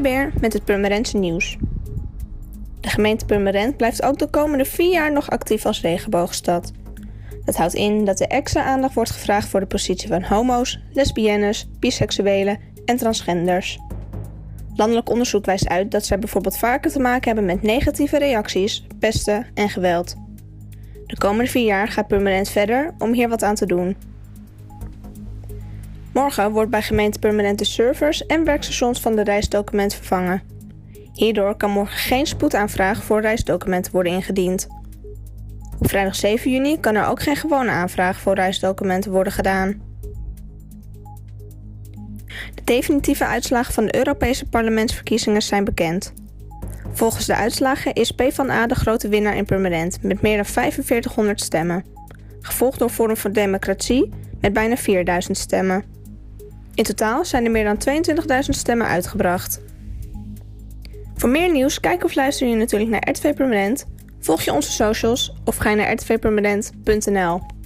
Beer met het Purmerendse nieuws. De gemeente Purmerend blijft ook de komende vier jaar nog actief als regenboogstad. Dat houdt in dat er extra aandacht wordt gevraagd voor de positie van homo's, lesbiennes, biseksuelen en transgenders. Landelijk onderzoek wijst uit dat zij bijvoorbeeld vaker te maken hebben met negatieve reacties, pesten en geweld. De komende vier jaar gaat Purmerend verder om hier wat aan te doen. Morgen wordt bij gemeente Purmerend de servers en werkstations van de reisdocument vervangen. Hierdoor kan morgen geen spoedaanvraag voor reisdocumenten worden ingediend. Op vrijdag 7 juni kan er ook geen gewone aanvraag voor reisdocumenten worden gedaan. De definitieve uitslagen van de Europese parlementsverkiezingen zijn bekend. Volgens de uitslagen is PvdA de grote winnaar in Purmerend met meer dan 4500 stemmen, gevolgd door Forum voor Democratie met bijna 4000 stemmen. In totaal zijn er meer dan 22.000 stemmen uitgebracht. Voor meer nieuws kijk of luister je natuurlijk naar RTV Permanent, volg je onze socials of ga naar rtvpermanent.nl.